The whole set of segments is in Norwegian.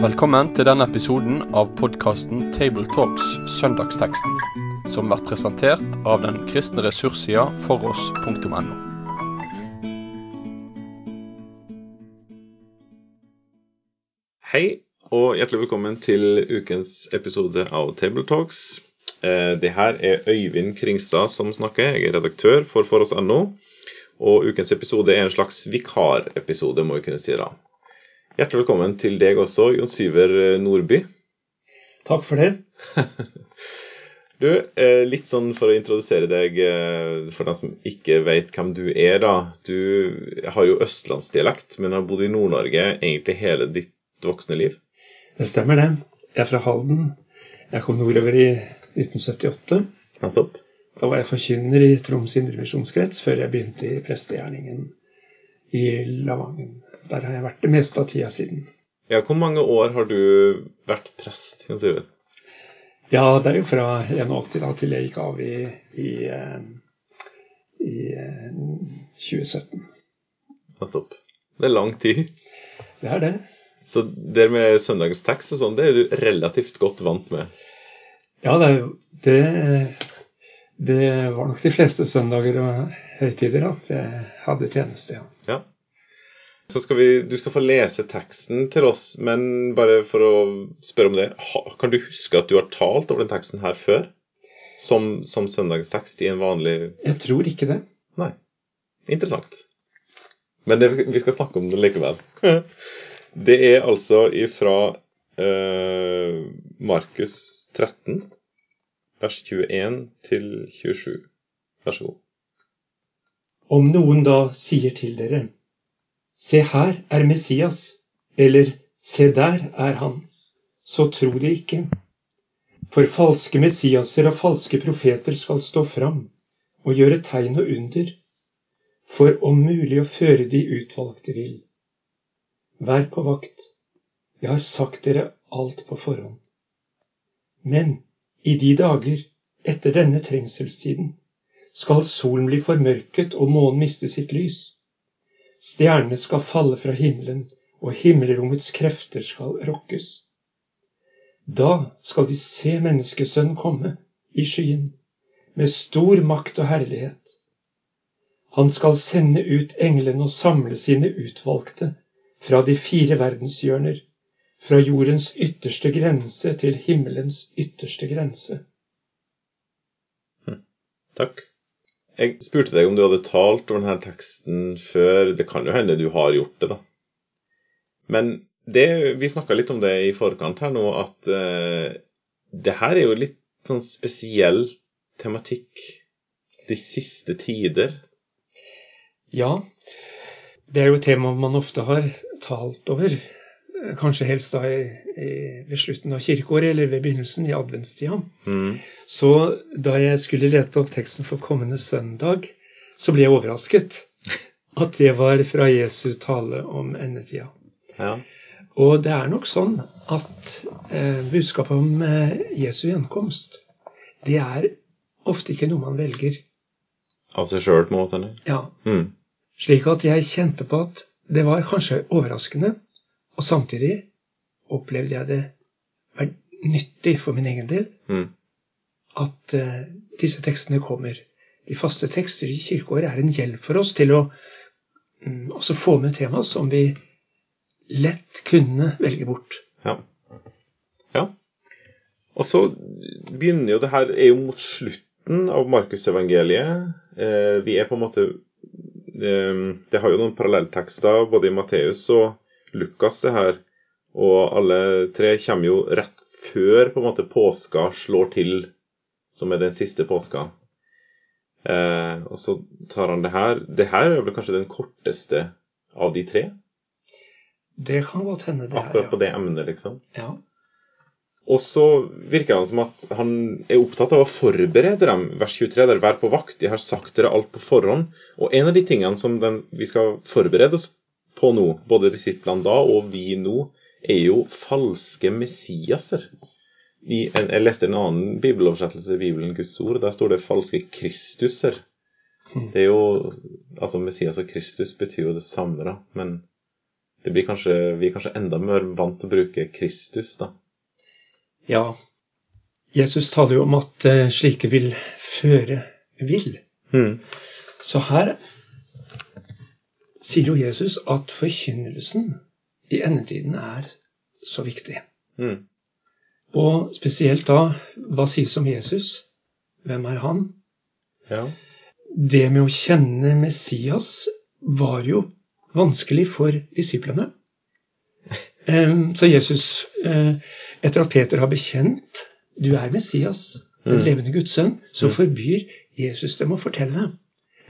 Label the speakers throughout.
Speaker 1: Velkommen til denne episoden av podkasten Tabletalks Søndagsteksten, som blir presentert av den kristne ressurssida foross.no.
Speaker 2: Hei, og hjertelig velkommen til ukens episode av Tabletalks. Eh, det her er Øyvind Kringstad som snakker. Jeg er redaktør for foross.no. Og ukens episode er en slags vikarepisode, må vi kunne si da. Hjertelig velkommen til deg også, Jon Syver Nordby.
Speaker 3: Takk for det.
Speaker 2: Du, eh, litt sånn for å introdusere deg eh, for dem som ikke vet hvem du er, da. Du har jo østlandsdialekt, men har bodd i Nord-Norge egentlig hele ditt voksne liv.
Speaker 3: Det stemmer, det. Jeg er fra Halden. Jeg kom nordover i 1978.
Speaker 2: Nettopp.
Speaker 3: Da var jeg forkynner i Troms indrevisjonskrets før jeg begynte i prestegjerningen i Lavangen. Der har jeg vært det meste av tida siden.
Speaker 2: Ja, Hvor mange år har du vært prest? Jens Iver?
Speaker 3: Ja, det er jo fra 81 da, til jeg gikk av i, i, eh, i eh, 2017.
Speaker 2: Nettopp. Det er lang tid.
Speaker 3: Det er det.
Speaker 2: Så det med søndagstekst og sånn, det er du relativt godt vant med?
Speaker 3: Ja, det, det, det var nok de fleste søndager og høytider at jeg hadde tjeneste, ja.
Speaker 2: Ja. Så skal vi, Du skal få lese teksten til oss, men bare for å spørre om det Kan du huske at du har talt over den teksten her før? Som, som søndagstekst i en vanlig
Speaker 3: Jeg tror ikke det.
Speaker 2: Nei. Interessant. Men det, vi skal snakke om det likevel. Det er altså ifra uh, Markus 13, vers 21 til 27. Vær så god.
Speaker 3: Om noen da sier til dere, se her er Messias, eller se der er han, så tro det ikke. For falske Messiaser og falske profeter skal stå fram og gjøre tegn og under, for om mulig å føre de utvalgte vill. Vær på vakt, jeg har sagt dere alt på forhånd. Men i de dager etter denne trengselstiden skal solen bli formørket og månen miste sitt lys. Stjernene skal falle fra himmelen, og himmelrommets krefter skal rokkes. Da skal de se Menneskesønnen komme i skyen, med stor makt og herlighet. Han skal sende ut englene og samle sine utvalgte fra de fire verdenshjørner, fra jordens ytterste grense til himmelens ytterste grense.
Speaker 2: Takk. Jeg spurte deg om du hadde talt over denne teksten før. Det kan jo hende du har gjort det, da. Men det, vi snakka litt om det i forkant her nå, at uh, det her er jo litt sånn spesiell tematikk de siste tider.
Speaker 3: Ja, det er jo et tema man ofte har talt over. Eh, Kanskje helst da i, i, ved slutten av kirkeåret eller ved begynnelsen i adventstida.
Speaker 2: Mm.
Speaker 3: Så da jeg skulle lete opp teksten for kommende søndag, så ble jeg overrasket at det var fra Jesu tale om endetida.
Speaker 2: Ja.
Speaker 3: Og det er nok sånn at eh, budskapet om eh, Jesu gjenkomst, det er ofte ikke noe man velger.
Speaker 2: Av seg sjøl, på en måte?
Speaker 3: Ja,
Speaker 2: Mm.
Speaker 3: Slik at jeg kjente på at det var kanskje overraskende, og samtidig opplevde jeg det vært nyttig for min egen del
Speaker 2: Mm.
Speaker 3: at uh, disse tekstene kommer. De faste tekster i kirkeåret er en hjelp for oss til å um, også få med tema som vi lett kunne velge bort.
Speaker 2: Ja. ja. Og så begynner jo det her er jo mot slutten av Markusevangeliet. Eh, vi er på en måte eh, Det har jo noen parallelltekster både i Matteus og Lukas, det her. Og alle tre kommer jo rett før på en måte påska slår til, som er den siste påska. Eh, og så tar han det her. Det her er vel kanskje den korteste av de tre?
Speaker 3: Det kan godt hende det
Speaker 2: Akkurat på
Speaker 3: er,
Speaker 2: det emnet, liksom.
Speaker 3: ja.
Speaker 2: Og så virker det som at han er opptatt av å forberede dem. Vers 23 der, vær på vakt, jeg har sagt dere alt på forhånd. Og en av de tingene som den, vi skal forberede oss på nå, både disiplene da og vi nå, er jo falske messiaser. En, jeg leste en annen bibeloversettelse i Bibelen, Guds ord. Der står det falske kristuser. Det er jo Altså Messias og Kristus betyr jo det samme, da. Men det blir kanskje, vi er kanskje enda mer vant til å bruke Kristus, da.
Speaker 3: Ja, Jesus taler jo om at eh, slike vil føre vill.
Speaker 2: Mm.
Speaker 3: Så her sier jo Jesus at forkynnelsen i endetiden er så viktig.
Speaker 2: Mm.
Speaker 3: Og spesielt da, hva sies om Jesus? Hvem er han?
Speaker 2: Ja.
Speaker 3: Det med å kjenne Messias var jo vanskelig for disiplene. Så Jesus, eh, etter at Peter har bekjent du er Messias, den
Speaker 2: Mm.
Speaker 3: levende Guds sønn, så
Speaker 2: Mm.
Speaker 3: forbyr Jesus dem å fortelle.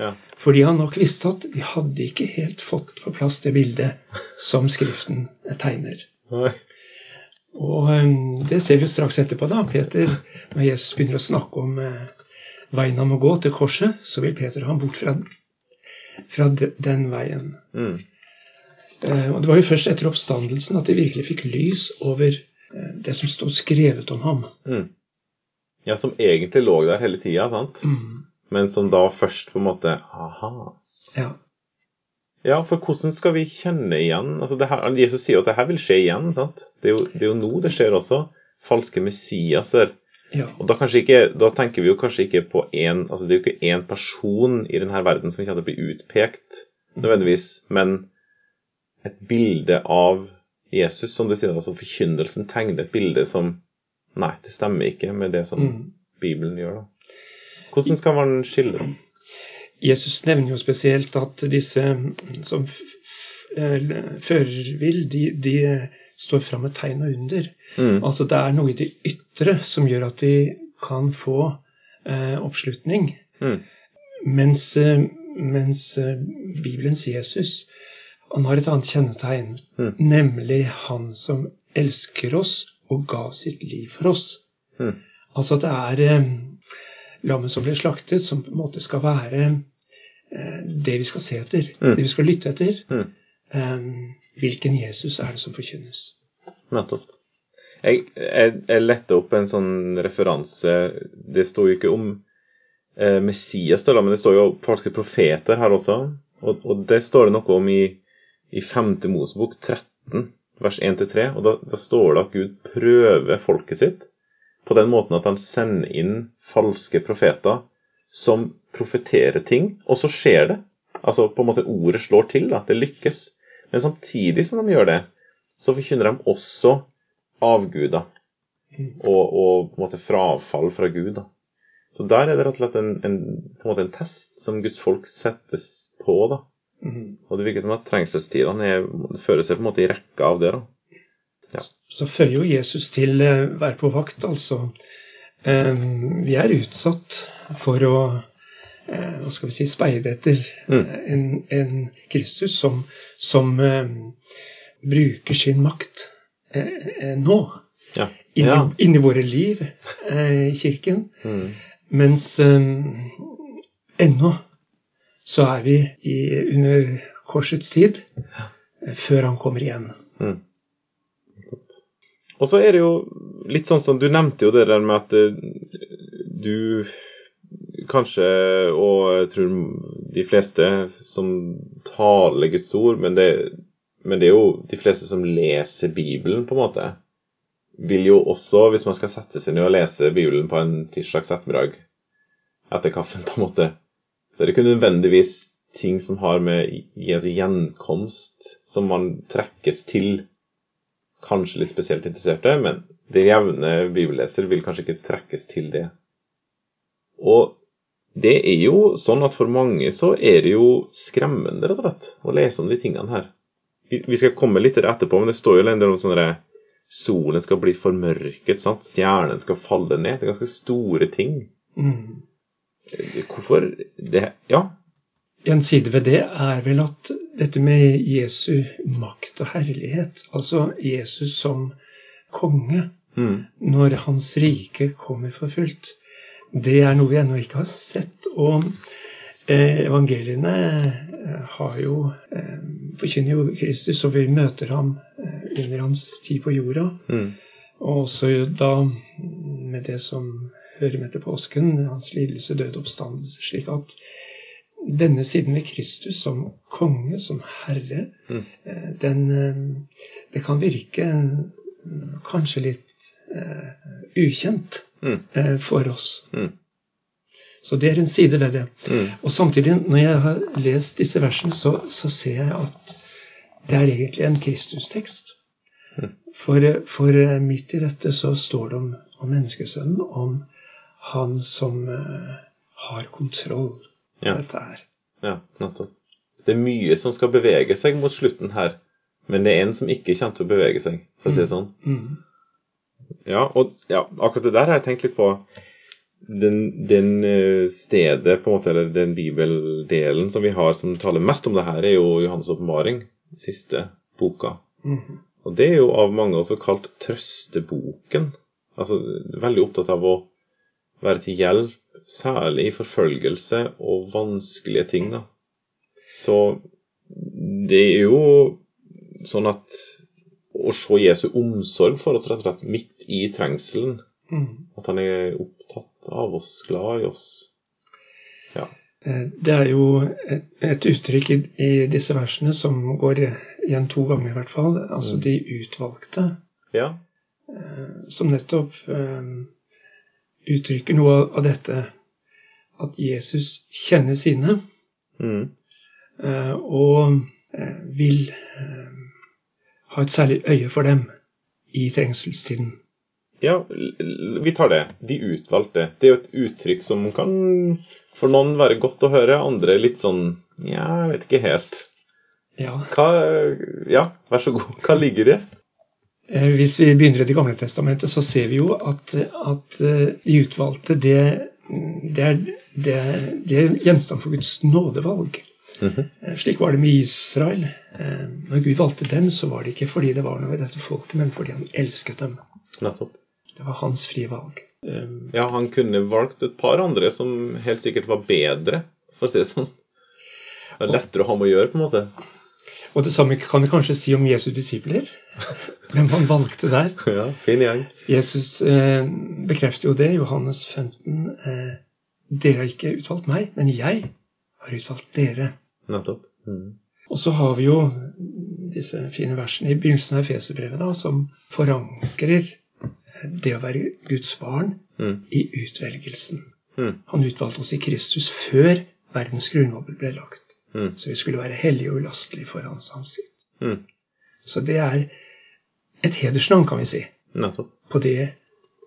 Speaker 2: Ja.
Speaker 3: Fordi han nok visste at de hadde ikke helt fått på plass det bildet som Skriften tegner.
Speaker 2: Nei.
Speaker 3: Og um, det ser vi jo straks etterpå, da. Peter, når Jesus begynner å snakke om uh, veien han må gå til korset, så vil Peter ha ham bort fra, fra de, den veien.
Speaker 2: Mm.
Speaker 3: Uh, og Det var jo først etter oppstandelsen at de virkelig fikk lys over uh, det som stod skrevet om ham.
Speaker 2: Mm. Ja, som egentlig lå der hele tida, sant?
Speaker 3: Mm.
Speaker 2: Men som da først på en måte Aha.
Speaker 3: Ja.
Speaker 2: Ja, for hvordan skal vi kjenne igjen altså det her, Jesus sier jo at det her vil skje igjen. sant? Det er, jo, det er jo nå det skjer også. Falske Messiaser.
Speaker 3: ja.
Speaker 2: Og da, ikke, da tenker vi jo kanskje ikke på én altså Det er jo ikke én person i denne verden som kommer til å bli utpekt, nødvendigvis, men et bilde av Jesus, som du sier, altså forkynnelsen tegner et bilde som Nei, det stemmer ikke med det som
Speaker 3: Mm.
Speaker 2: Bibelen gjør, da. Hvordan skal man skille dem?
Speaker 3: Jesus nevner jo spesielt at disse som eh, fører vill, de, de står fram med tegn og under.
Speaker 2: Mm.
Speaker 3: Altså det er noe i det ytre som gjør at de kan få eh, oppslutning.
Speaker 2: Mm.
Speaker 3: Mens, eh, mens eh, Bibelens Jesus han har et annet kjennetegn,
Speaker 2: Mm.
Speaker 3: nemlig han som elsker oss og ga sitt liv for oss.
Speaker 2: Mm.
Speaker 3: Altså det er lammet som blir slaktet, som på en måte skal være eh, det vi skal se etter,
Speaker 2: Mm.
Speaker 3: det vi skal lytte etter.
Speaker 2: Mm.
Speaker 3: Eh, hvilken Jesus er det som forkynnes?
Speaker 2: Nettopp. Jeg, jeg, jeg lette opp en sånn referanse Det står jo ikke om eh, Messias, da, men det står jo faktisk profeter her også. Og, og det står det noe om i, i 5. Mosebok 13, vers 1-3. Og da, da står det at Gud prøver folket sitt på den måten at han sender inn falske profeter som profeterer ting, og så skjer det. Altså på en måte ordet slår til, da. Det lykkes. Men samtidig som de gjør det, så forkynner de også avguder og, og på en måte frafall fra Gud. da. Så der er det rett og slett en, en, på en, en test som Guds folk settes på. da.
Speaker 3: Mhm.
Speaker 2: Og det virker som at trengselstidene er, fører seg på en måte i rekka av det. da.
Speaker 3: Så føyer jo Jesus til eh, være på vakt, altså. Eh, vi er utsatt for å eh, hva skal vi si, speide etter
Speaker 2: Mm.
Speaker 3: eh, en, en Kristus som, som eh, bruker sin makt nå.
Speaker 2: Ja.
Speaker 3: Inni,
Speaker 2: Ja.
Speaker 3: inni våre liv i kirken.
Speaker 2: Mm.
Speaker 3: Mens ennå så er vi i, under korsets tid, før han kommer igjen.
Speaker 2: Mm. Og så er det jo litt sånn som Du nevnte jo det der med at eh, du kanskje, og jeg tror de fleste som taler Guds ord, men det, men det er jo de fleste som leser Bibelen, på en måte, vil jo også, hvis man skal sette seg ned og lese Bibelen på en tirsdags ettermiddag etter kaffen, på en måte, så er det ikke nødvendigvis ting som har med Jesu gjenkomst som man trekkes til kanskje litt spesielt interesserte, men den jevne bibelleser vil kanskje ikke trekkes til det. Og det er jo sånn at for mange så er det jo skremmende, rett og slett, å lese om de tingene her. Vi, skal komme litt til det etterpå, men det står jo en del om sånne at Solen skal bli formørket, sant? stjernen skal falle ned. Det er ganske store ting.
Speaker 3: Mm.
Speaker 2: Hvorfor det Ja.
Speaker 3: En side ved det er vel at dette med Jesu makt og herlighet, altså Jesus som konge,
Speaker 2: Mm.
Speaker 3: når hans rike kommer for fullt, det er noe vi ennå ikke har sett. Og eh, evangeliene eh, har jo eh, forkynner jo Kristus, og vi møter ham eh, under hans tid på jorda.
Speaker 2: Mm.
Speaker 3: Og også da med det som hører med til påsken, hans lidelse, død og oppstandelse. Slik at denne siden ved Kristus som konge, som herre,
Speaker 2: Mm.
Speaker 3: eh, den eh, Det kan virke eh, kanskje litt uh, ukjent
Speaker 2: Mm.
Speaker 3: uh, for oss.
Speaker 2: Mm.
Speaker 3: Så det er en side ved det.
Speaker 2: Mm.
Speaker 3: Og samtidig, når jeg har lest disse versene, så, så ser jeg at det er egentlig en Kristustekst.
Speaker 2: Mm.
Speaker 3: For, for midt i dette så står det om, om menneskesønnen, om han som uh, har kontroll
Speaker 2: Ja.
Speaker 3: dette her.
Speaker 2: Ja, nettopp. Det er mye som skal bevege seg mot slutten her, men det er en som ikke kommer til å bevege seg, for å si det sånn.
Speaker 3: Mm.
Speaker 2: Ja, og ja, akkurat det der har jeg tenkt litt på. Den, den eh, stedet, på en måte, eller den bibeldelen som vi har som taler mest om det her, er jo Johannes' åpenbaring, siste boka.
Speaker 3: Mm.
Speaker 2: Og det er jo av mange også kalt trøsteboken. Altså veldig opptatt av å være til hjelp, særlig i forfølgelse og vanskelige ting, da. Så det er jo sånn at å se Jesu omsorg for oss rett og slett midt i trengselen,
Speaker 3: mm.
Speaker 2: at han er opptatt av oss, glad i oss. Ja.
Speaker 3: Eh, Det er jo et, et uttrykk i, i disse versene som går igjen to ganger, i hvert fall. Altså
Speaker 2: Mm.
Speaker 3: de utvalgte.
Speaker 2: Ja.
Speaker 3: som nettopp eh, uttrykker noe av, dette at Jesus kjenner sine
Speaker 2: Mm.
Speaker 3: eh, og eh, vil eh, ha et særlig øye for dem i trengselstiden.
Speaker 2: Ja, vi tar det. De utvalgte. Det er jo et uttrykk som kan for noen være godt å høre, andre litt sånn Ja, jeg vet ikke helt.
Speaker 3: Ja.
Speaker 2: Hva Ja, vær så god. Hva ligger i det?
Speaker 3: Eh, Hvis vi begynner i Det gamle testamentet, så ser vi jo at, at eh, de utvalgte, det, det, er, det, det er gjenstand for Guds nådevalg.
Speaker 2: Mm
Speaker 3: -hmm. Slik var det med Israel. Når Gud valgte dem, så var det ikke fordi det var noe i dette folket, men fordi han elsket dem.
Speaker 2: Nettopp.
Speaker 3: Det var hans frie valg. Eh,
Speaker 2: Ja, han kunne valgt et par andre som helt sikkert var bedre, for å si det sånn. Det er lettere å ha med å gjøre, på en måte.
Speaker 3: Og det samme kan vi kanskje si om Jesu disipler. Hvem han valgte der.
Speaker 2: Ja, fin gjeng.
Speaker 3: Jesus eh, bekrefter jo det, Johannes 15. Eh, dere har ikke utvalgt meg, men jeg har utvalgt dere.
Speaker 2: Nettopp. Mm.
Speaker 3: Og så har vi jo disse fine versene i begynnelsen av Efeserbrevet som forankrer det å være Guds barn
Speaker 2: mm.
Speaker 3: i utvelgelsen.
Speaker 2: Mm.
Speaker 3: Han utvalgte oss i Kristus før verdens grunnvoll ble lagt.
Speaker 2: Mhm.
Speaker 3: Så vi skulle være hellige og ulastelige for hans ansikt.
Speaker 2: Mm.
Speaker 3: Så det er et hedersnavn, kan vi si,
Speaker 2: Nettopp.
Speaker 3: på det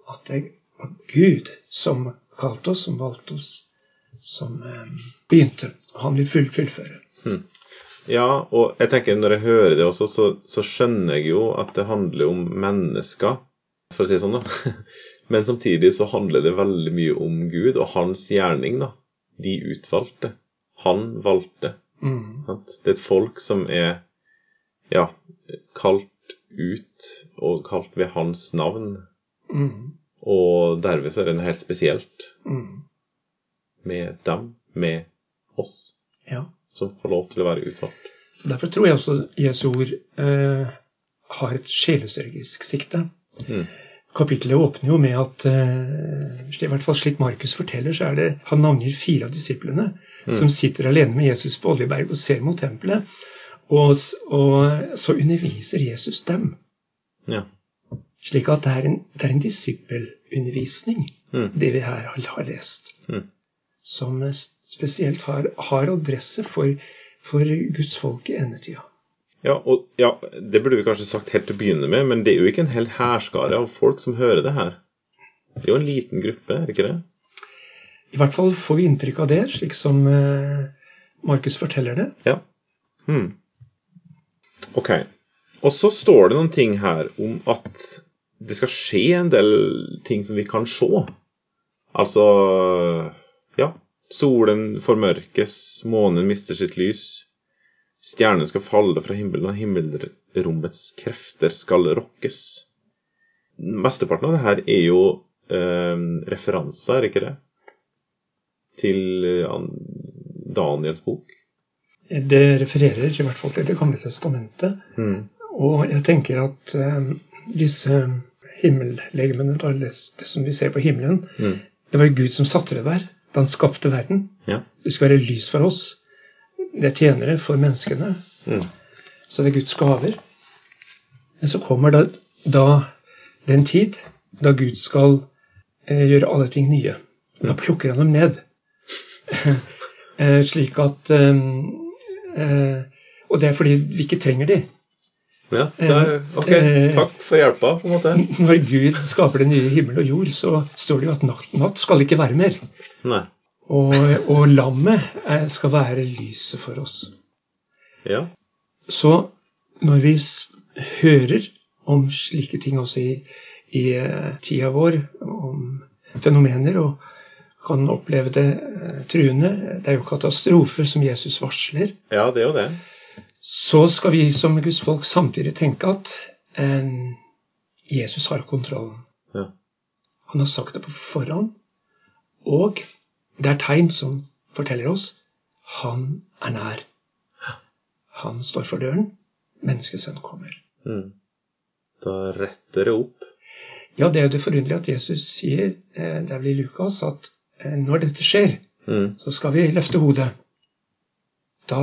Speaker 3: at det var Gud som kalte oss, som valgte oss, som um, begynte. Han vil full, fullføre.
Speaker 2: Ja, og jeg tenker når jeg hører det også, så, så skjønner jeg jo at det handler om mennesker, for å si det sånn, da. Men samtidig så handler det veldig mye om Gud og hans gjerning, da. De utvalgte. Han valgte.
Speaker 3: Mm.
Speaker 2: Det er et folk som er ja, kalt ut og kalt ved hans navn.
Speaker 3: Mm.
Speaker 2: Og derved så er det noe helt spesielt
Speaker 3: Mm.
Speaker 2: med dem, med oss,
Speaker 3: Ja.
Speaker 2: som får lov til å være utvalgt.
Speaker 3: Så Derfor tror jeg også Jesu ord eh, har et sjelesørgisk sikte.
Speaker 2: Mm.
Speaker 3: Kapittelet åpner jo med at eh, i hvert fall slik Markus forteller, så er det han navngir fire av disiplene som sitter alene med Jesus på Oljeberg og ser mot tempelet. Og, og så underviser Jesus dem.
Speaker 2: Ja.
Speaker 3: Slik at det er en, det er en disippelundervisning,
Speaker 2: Mm.
Speaker 3: det vi her har, lest.
Speaker 2: Mm.
Speaker 3: Som spesielt har, har adresse for, for Guds folk i endetida.
Speaker 2: Ja, og ja, det burde vi kanskje sagt helt til å begynne med, men det er jo ikke en hel hærskare av folk som hører det her. Det er jo en liten gruppe, er det ikke det?
Speaker 3: I hvert fall får vi inntrykk av det, slik som eh, Markus forteller det.
Speaker 2: Ja. Hmm. Ok. Og så står det noen ting her om at det skal skje en del ting som vi kan se. Altså Ja. Solen formørkes, månen mister sitt lys. Stjernen skal falle fra himmelen, og himmelrommets krefter skal rokkes. Mesteparten av det her er jo eh, referanser, er ikke det? Til eh, Daniels bok.
Speaker 3: Det refererer i hvert fall til Det gamle testamentet.
Speaker 2: Mm.
Speaker 3: Og jeg tenker at eh, disse himmellegemene, det som vi ser på himmelen,
Speaker 2: Mm.
Speaker 3: det var jo Gud som satte det der. da han skapte verden.
Speaker 2: Ja.
Speaker 3: Det skal være lys for oss. Det er tjenere for menneskene.
Speaker 2: Mm.
Speaker 3: Så det er Guds gaver. Men så kommer da, da den tid da Gud skal eh, gjøre alle ting nye. Og da plukker han dem ned. eh, slik at eh, eh, Og det er fordi vi ikke trenger de.
Speaker 2: Ja, er, ok,
Speaker 3: Eh,
Speaker 2: takk for hjelpa, på en måte.
Speaker 3: Når Gud skaper den nye himmel og jord, så står det jo at natt, natt skal ikke være mer.
Speaker 2: Nei.
Speaker 3: Og, og lammet er, skal være lyset for oss.
Speaker 2: Ja.
Speaker 3: Så når vi hører om slike ting også i, i eh, tida vår, om fenomener, og kan oppleve det eh, truende Det er jo katastrofer som Jesus varsler.
Speaker 2: ja, det er jo det.
Speaker 3: Så skal vi som Guds folk samtidig tenke at eh, Jesus har kontrollen.
Speaker 2: Ja.
Speaker 3: Han har sagt det på forhånd, og det er tegn som forteller oss han er nær. Han står for døren. Menneskesønnen kommer.
Speaker 2: Mm. Da retter det opp.
Speaker 3: Ja, det er jo det forunderlige at Jesus sier, eh, det er vel i Lukas, at eh, når dette skjer,
Speaker 2: Mm.
Speaker 3: så skal vi løfte hodet. Da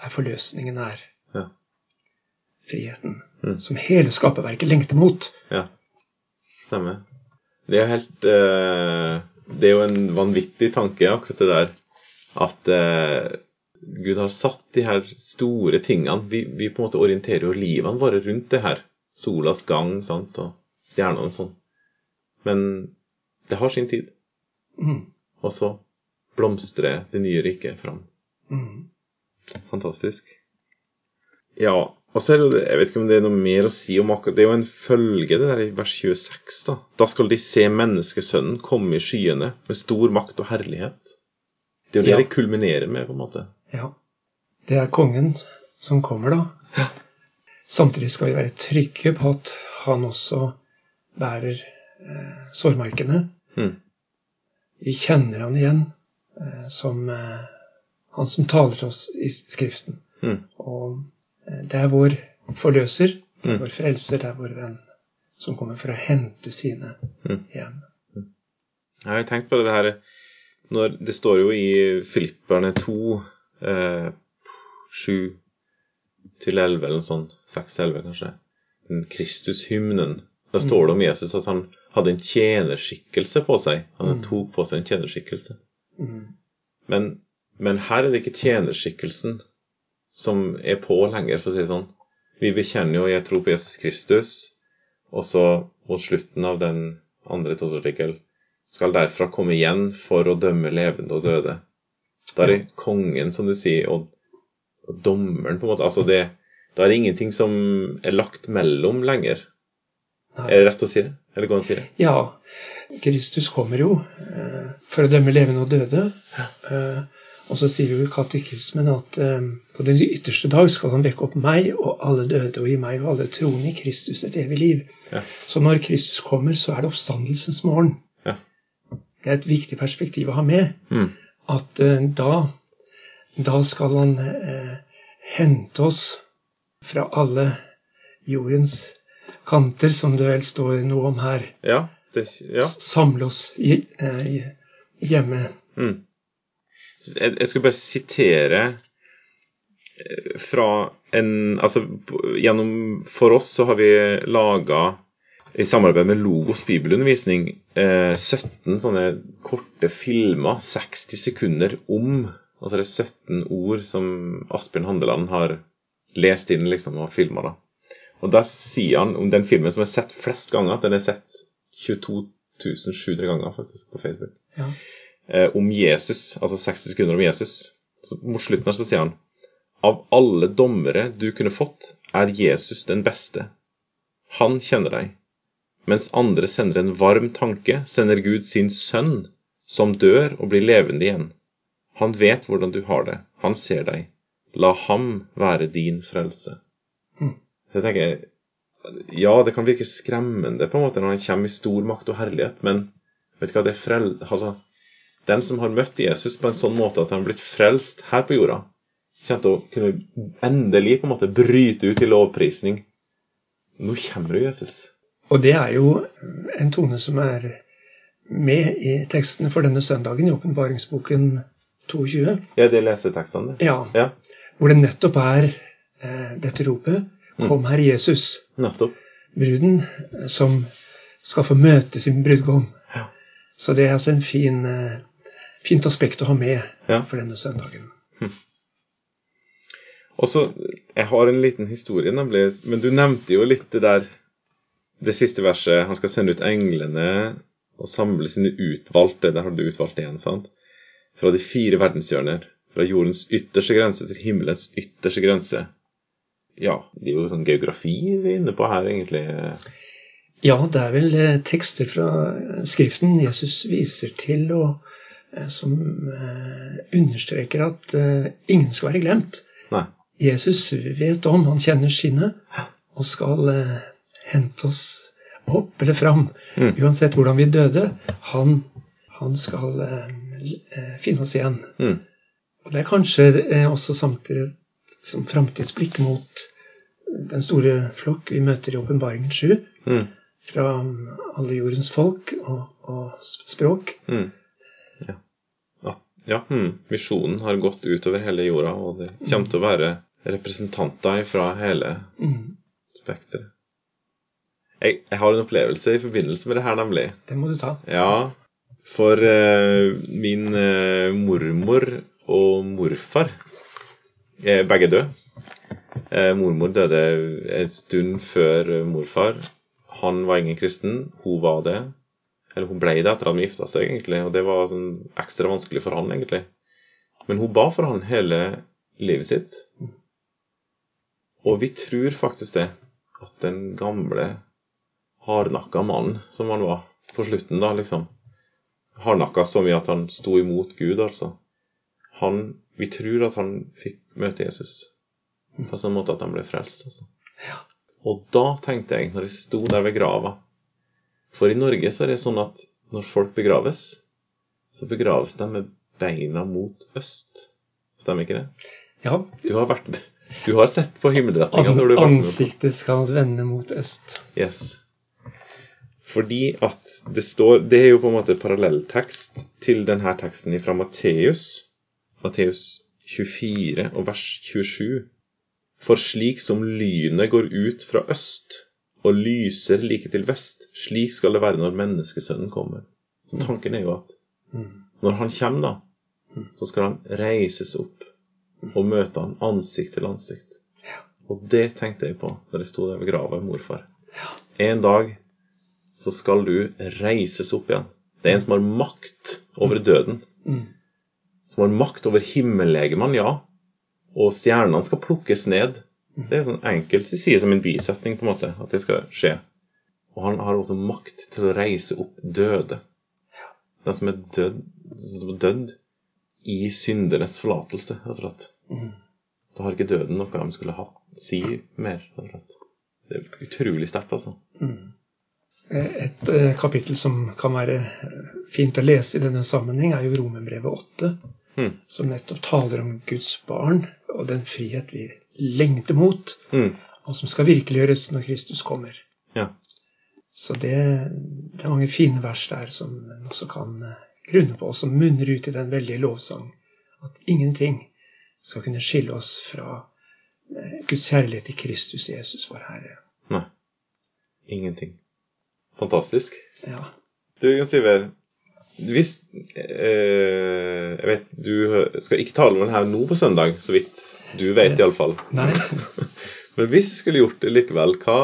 Speaker 3: er forløsningen nær.
Speaker 2: Ja.
Speaker 3: Friheten.
Speaker 2: Mm.
Speaker 3: Som hele skaperverket lengter mot.
Speaker 2: Ja. Stemmer. Det er helt eh, Det er jo en vanvittig tanke, akkurat det der. At eh, Gud har satt de her store tingene Vi, vi på en måte orienterer jo livene våre rundt det her. Solas gang sant, og stjernene og sånn. Men det har sin tid.
Speaker 3: Mm.
Speaker 2: Og så blomstrer det nye riket fram.
Speaker 3: Mm.
Speaker 2: Fantastisk. Ja, og så er det Jeg vet ikke om det er noe mer å si om akkurat Det er jo en følge, det der i vers 26. Da Da skal de se menneskesønnen komme i skyene med stor makt og herlighet. Det er jo det
Speaker 3: Ja.
Speaker 2: det kulminerer med, på en måte.
Speaker 3: Ja. Det er kongen som kommer, da. Samtidig skal vi være trygge på at han også bærer eh, sårmerkene.
Speaker 2: Mm.
Speaker 3: Vi kjenner han igjen eh, som eh, han som taler til oss i Skriften.
Speaker 2: Mm.
Speaker 3: Og det er vår forløser, er
Speaker 2: Mm.
Speaker 3: vår frelser, det er vår venn, som kommer for å hente sine
Speaker 2: Mm.
Speaker 3: hjem.
Speaker 2: Jeg har tenkt på det her når Det står jo i Filipperne 2, eh, 7 til 11 eller noe sånt. 6 til 11, kanskje. Den Kristushymnen. Da står det om Jesus at han hadde en tjenerskikkelse på seg. Han
Speaker 3: Mm.
Speaker 2: tok på seg en tjenerskikkelse.
Speaker 3: Mm.
Speaker 2: Men, men her er det ikke tjenerskikkelsen som er på lenger, for å si det sånn. Vi bekjenner jo 'jeg tror på Jesus Kristus', og så mot slutten av den andre trosartikkel skal derfra komme igjen for å dømme levende og døde. Da er det kongen, som du sier, og, og dommeren, på en måte. Altså det, da er det ingenting som er lagt mellom lenger.
Speaker 3: Nei.
Speaker 2: Er det rett å si det? Eller går det an å si det?
Speaker 3: Ja, Kristus kommer jo eh, for å dømme levende og døde. Og så sier jo katekismen at eh, på den ytterste dag skal han vekke opp meg og alle døde og gi meg og alle troende i Kristus et evig liv.
Speaker 2: Ja.
Speaker 3: Så når Kristus kommer, så er det oppstandelsens morgen.
Speaker 2: Ja.
Speaker 3: Det er et viktig perspektiv å ha med.
Speaker 2: Mm.
Speaker 3: At eh, da, da skal han eh, hente oss fra alle jordens kanter, som det vel står noe om her.
Speaker 2: Ja. Det, ja.
Speaker 3: Samle oss i, eh, i- hjemme.
Speaker 2: Mm. Jeg, jeg skulle bare sitere eh, fra en Altså gjennom For oss så har vi laga i samarbeid med Logos bibelundervisning eh, 17 sånne korte filmer, 60 sekunder om Altså det er 17 ord som Asbjørn Handeland har lest inn liksom og filma. da. Og der sier han om den filmen som er sett flest ganger, at den er sett 22 700 ganger faktisk på Facebook
Speaker 3: Ja.
Speaker 2: Eh, om Jesus, altså 60 sekunder om Jesus. Så mot slutten her så sier han Av alle dommere du kunne fått, er Jesus den beste. Han kjenner deg. Mens andre sender en varm tanke, sender Gud sin sønn, som dør og blir levende igjen. Han vet hvordan du har det. Han ser deg. La ham være din frelse.
Speaker 3: Mm.
Speaker 2: Så jeg tenker Ja, det kan virke skremmende på en måte når han kommer i stor makt og herlighet, men vet du hva, det er frel... Altså, den som har møtt Jesus på en sånn måte at han har blitt frelst her på jorda, kommer til å kunne endelig på en måte bryte ut i lovprisning. Nå kommer du, Jesus.
Speaker 3: Og det er jo en tone som er med i tekstene for denne søndagen i åpenbaringsboken 22.
Speaker 2: Ja, det er lesetekstene.
Speaker 3: Ja,
Speaker 2: Ja,
Speaker 3: hvor det nettopp er eh, dette ropet Kom, Herre Jesus.
Speaker 2: nettopp.
Speaker 3: Bruden eh, som skal få møte sin brudgom.
Speaker 2: Ja.
Speaker 3: Så det er altså en fin, eh, fint aspekt å ha med
Speaker 2: Ja.
Speaker 3: for denne søndagen.
Speaker 2: Og så, Jeg har en liten historie, nemlig. Men du nevnte jo litt det der Det siste verset. Han skal sende ut englene og samle sine utvalgte. Der har du utvalgt igjen, sant? Fra de fire verdenshjørner. Fra jordens ytterste grense til himmelens ytterste grense. Ja, det er jo sånn geografi vi er inne på her, egentlig.
Speaker 3: Ja, det er vel eh, tekster fra eh, Skriften Jesus viser til, og som eh, understreker at eh, ingen skal være glemt.
Speaker 2: Nei.
Speaker 3: Jesus vet om, han kjenner skinnet, og skal eh, hente oss opp eller fram.
Speaker 2: Mm.
Speaker 3: Uansett hvordan vi døde. Han, han skal eh, eh, finne oss igjen.
Speaker 2: Mm.
Speaker 3: Og det er kanskje eh, også samtidig som framtidsblikk mot den store flokk vi møter i Åpenbaringen 7,
Speaker 2: Mm.
Speaker 3: fra alle jordens folk og, og språk.
Speaker 2: Mm. Ja. Ja hmm, Misjonen har gått utover hele jorda, og det kommer til å være representanter fra hele
Speaker 3: Mm,
Speaker 2: spekteret. Jeg, jeg har en opplevelse i forbindelse med det her, nemlig.
Speaker 3: det må du ta.
Speaker 2: Ja, for uh, min uh, mormor og morfar er begge døde. Uh, mormor døde en stund før morfar. Han var ingen kristen, hun var det. Eller hun ble det etter at de gifta seg, egentlig, og det var sånn ekstra vanskelig for han, egentlig. Men hun ba for han hele livet sitt. Og vi tror faktisk det, at den gamle hardnakka mannen som han var på slutten, da, liksom. Hardnakka så mye at han sto imot Gud, altså. Han Vi tror at han fikk møte Jesus på sånn måte at han ble frelst, altså. Og da tenkte jeg, når jeg sto der ved grava For i Norge så er det sånn at når folk begraves, så begraves de med beina mot øst. Stemmer ikke det?
Speaker 3: Ja,
Speaker 2: Du har vært Du har sett på himmelretninga
Speaker 3: ansiktet skal vende mot øst.
Speaker 2: Yes. Fordi at det står Det er jo på en måte parallelltekst til denne teksten fra Matteus. Matteus 24 og vers 27. For slik som lynet går ut fra øst og lyser like til vest, slik skal det være når menneskesønnen kommer. Så tanken er jo at
Speaker 3: Mm.
Speaker 2: når han kommer, da, så skal han reises opp og møte han ansikt til ansikt. Og det tenkte jeg på da jeg sto der ved grava med morfar. En dag så skal du reises opp igjen. Det er en som har makt over døden.
Speaker 3: Mm.
Speaker 2: Som har makt over himmellegemene, ja. Og stjernene skal plukkes ned. Det er sånn enkelt de sier som en bisetning, på en måte, at det skal skje. Og han har også makt til å reise opp døde. Den som er død, som er dødd i syndernes forlatelse, rett og slett.
Speaker 3: Mm.
Speaker 2: Da har ikke døden noe de skulle ha si mer, rett og slett. Det er utrolig sterkt, altså.
Speaker 3: Mm. Et eh, kapittel som kan være eh, fint å lese i denne sammenheng, er jo Romerbrevet 8,
Speaker 2: Mm.
Speaker 3: som nettopp taler om Guds barn og den frihet vi lengter mot,
Speaker 2: Mm.
Speaker 3: og som skal virkeliggjøres når Kristus kommer.
Speaker 2: Ja.
Speaker 3: Så det, det er mange fine vers der som en også kan eh, grunne på, og som munner ut i den veldige lovsang. At ingenting skal kunne skille oss fra eh, Guds kjærlighet i Kristus Jesus, vår Herre.
Speaker 2: Nei. Ingenting. Fantastisk.
Speaker 3: Ja.
Speaker 2: Du, Jon Siver. Hvis eh, Jeg vet du skal ikke tale om den her nå på søndag, så vidt du vet iallfall. Men hvis du skulle gjort det likevel, hva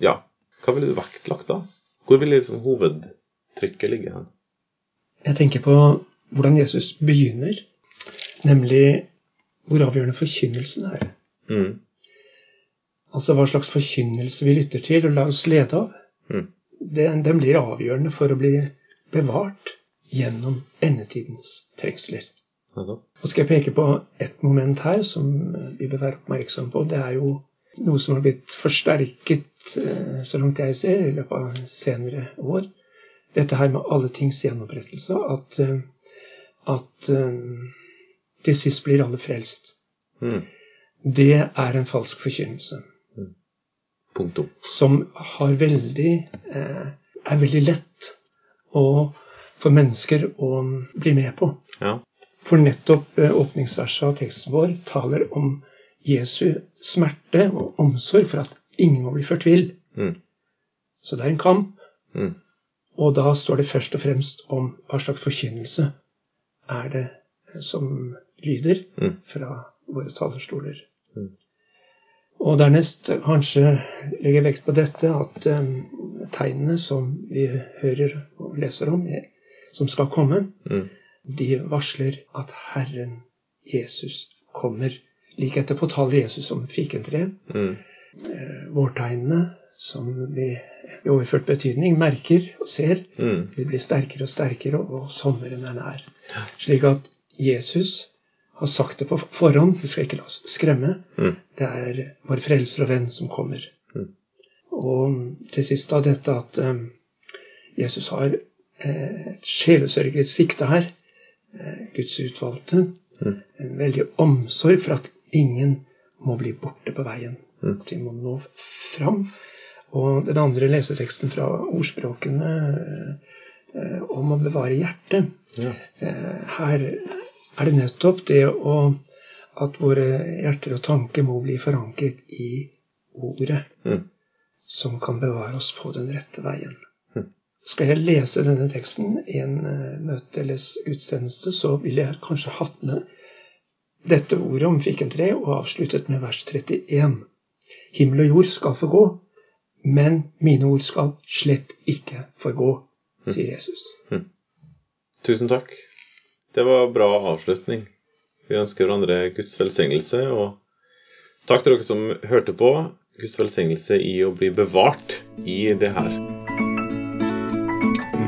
Speaker 2: Ja, hva ville du vektlagt da? Hvor ville liksom hovedtrykket ligge hen?
Speaker 3: jeg tenker på hvordan Jesus begynner, nemlig hvor avgjørende forkynnelsen er.
Speaker 2: Mm.
Speaker 3: Altså hva slags forkynnelse vi lytter til og lar oss lede av.
Speaker 2: Mm.
Speaker 3: Den, den blir avgjørende for å bli bevart gjennom endetidens trengsler. Og skal jeg peke på et moment her som vi bør være oppmerksom på. Det er jo noe som har blitt forsterket, eh, så langt jeg ser, i løpet av senere år. Dette her med alle tings gjenopprettelse. At, eh, at eh, til sist blir alle frelst.
Speaker 2: Mm.
Speaker 3: Det er en falsk forkynnelse.
Speaker 2: Punktum.
Speaker 3: Som har veldig, eh, er veldig lett å, for mennesker å bli med på.
Speaker 2: Ja.
Speaker 3: For nettopp eh, åpningsverset av teksten vår taler om Jesu smerte og omsorg for at ingen må bli ført vill.
Speaker 2: Mm.
Speaker 3: Så det er en kamp.
Speaker 2: Mm.
Speaker 3: Og da står det først og fremst om hva slags forkynnelse er det som lyder
Speaker 2: Mm.
Speaker 3: fra våre talerstoler.
Speaker 2: Mm.
Speaker 3: Og dernest kanskje legge vekt på dette at um, tegnene som vi hører og leser om, eh, som skal komme,
Speaker 2: Mm.
Speaker 3: De varsler at Herren Jesus kommer. Like etter taler Jesus om fikentreet.
Speaker 2: Mm.
Speaker 3: Eh, vårtegnene, som vi i overført betydning merker og ser,
Speaker 2: Mm.
Speaker 3: vil bli sterkere og sterkere, og sommeren er nær. Slik at Jesus har sagt det på forhånd, vi skal ikke la oss skremme.
Speaker 2: Mm.
Speaker 3: Det er vår frelser og venn som kommer.
Speaker 2: Mm.
Speaker 3: Og til sist da dette at eh, Jesus har eh, et sjelesørget sikte her. Eh, Guds utvalgte.
Speaker 2: Mm.
Speaker 3: En veldig omsorg for at ingen må bli borte på veien.
Speaker 2: Mm.
Speaker 3: At vi må nå fram. Og den andre leseteksten fra ordspråkene eh, om å bevare hjertet.
Speaker 2: Ja.
Speaker 3: Eh, her er det nettopp det å at våre hjerter og tanker må bli forankret i ordet,
Speaker 2: Mm.
Speaker 3: som kan bevare oss på den rette veien.
Speaker 2: Mm.
Speaker 3: Skal jeg lese denne teksten i en eh, møte eller utsendelse så ville jeg kanskje hatt med dette ordet om fikentre og avsluttet med vers 31. Himmel og jord skal forgå, men mine ord skal slett ikke forgå, sier Jesus.
Speaker 2: Tusen takk. Det var bra avslutning. Vi ønsker hverandre Guds velsignelse, og takk til dere som hørte på. Guds velsignelse i å bli bevart i det her.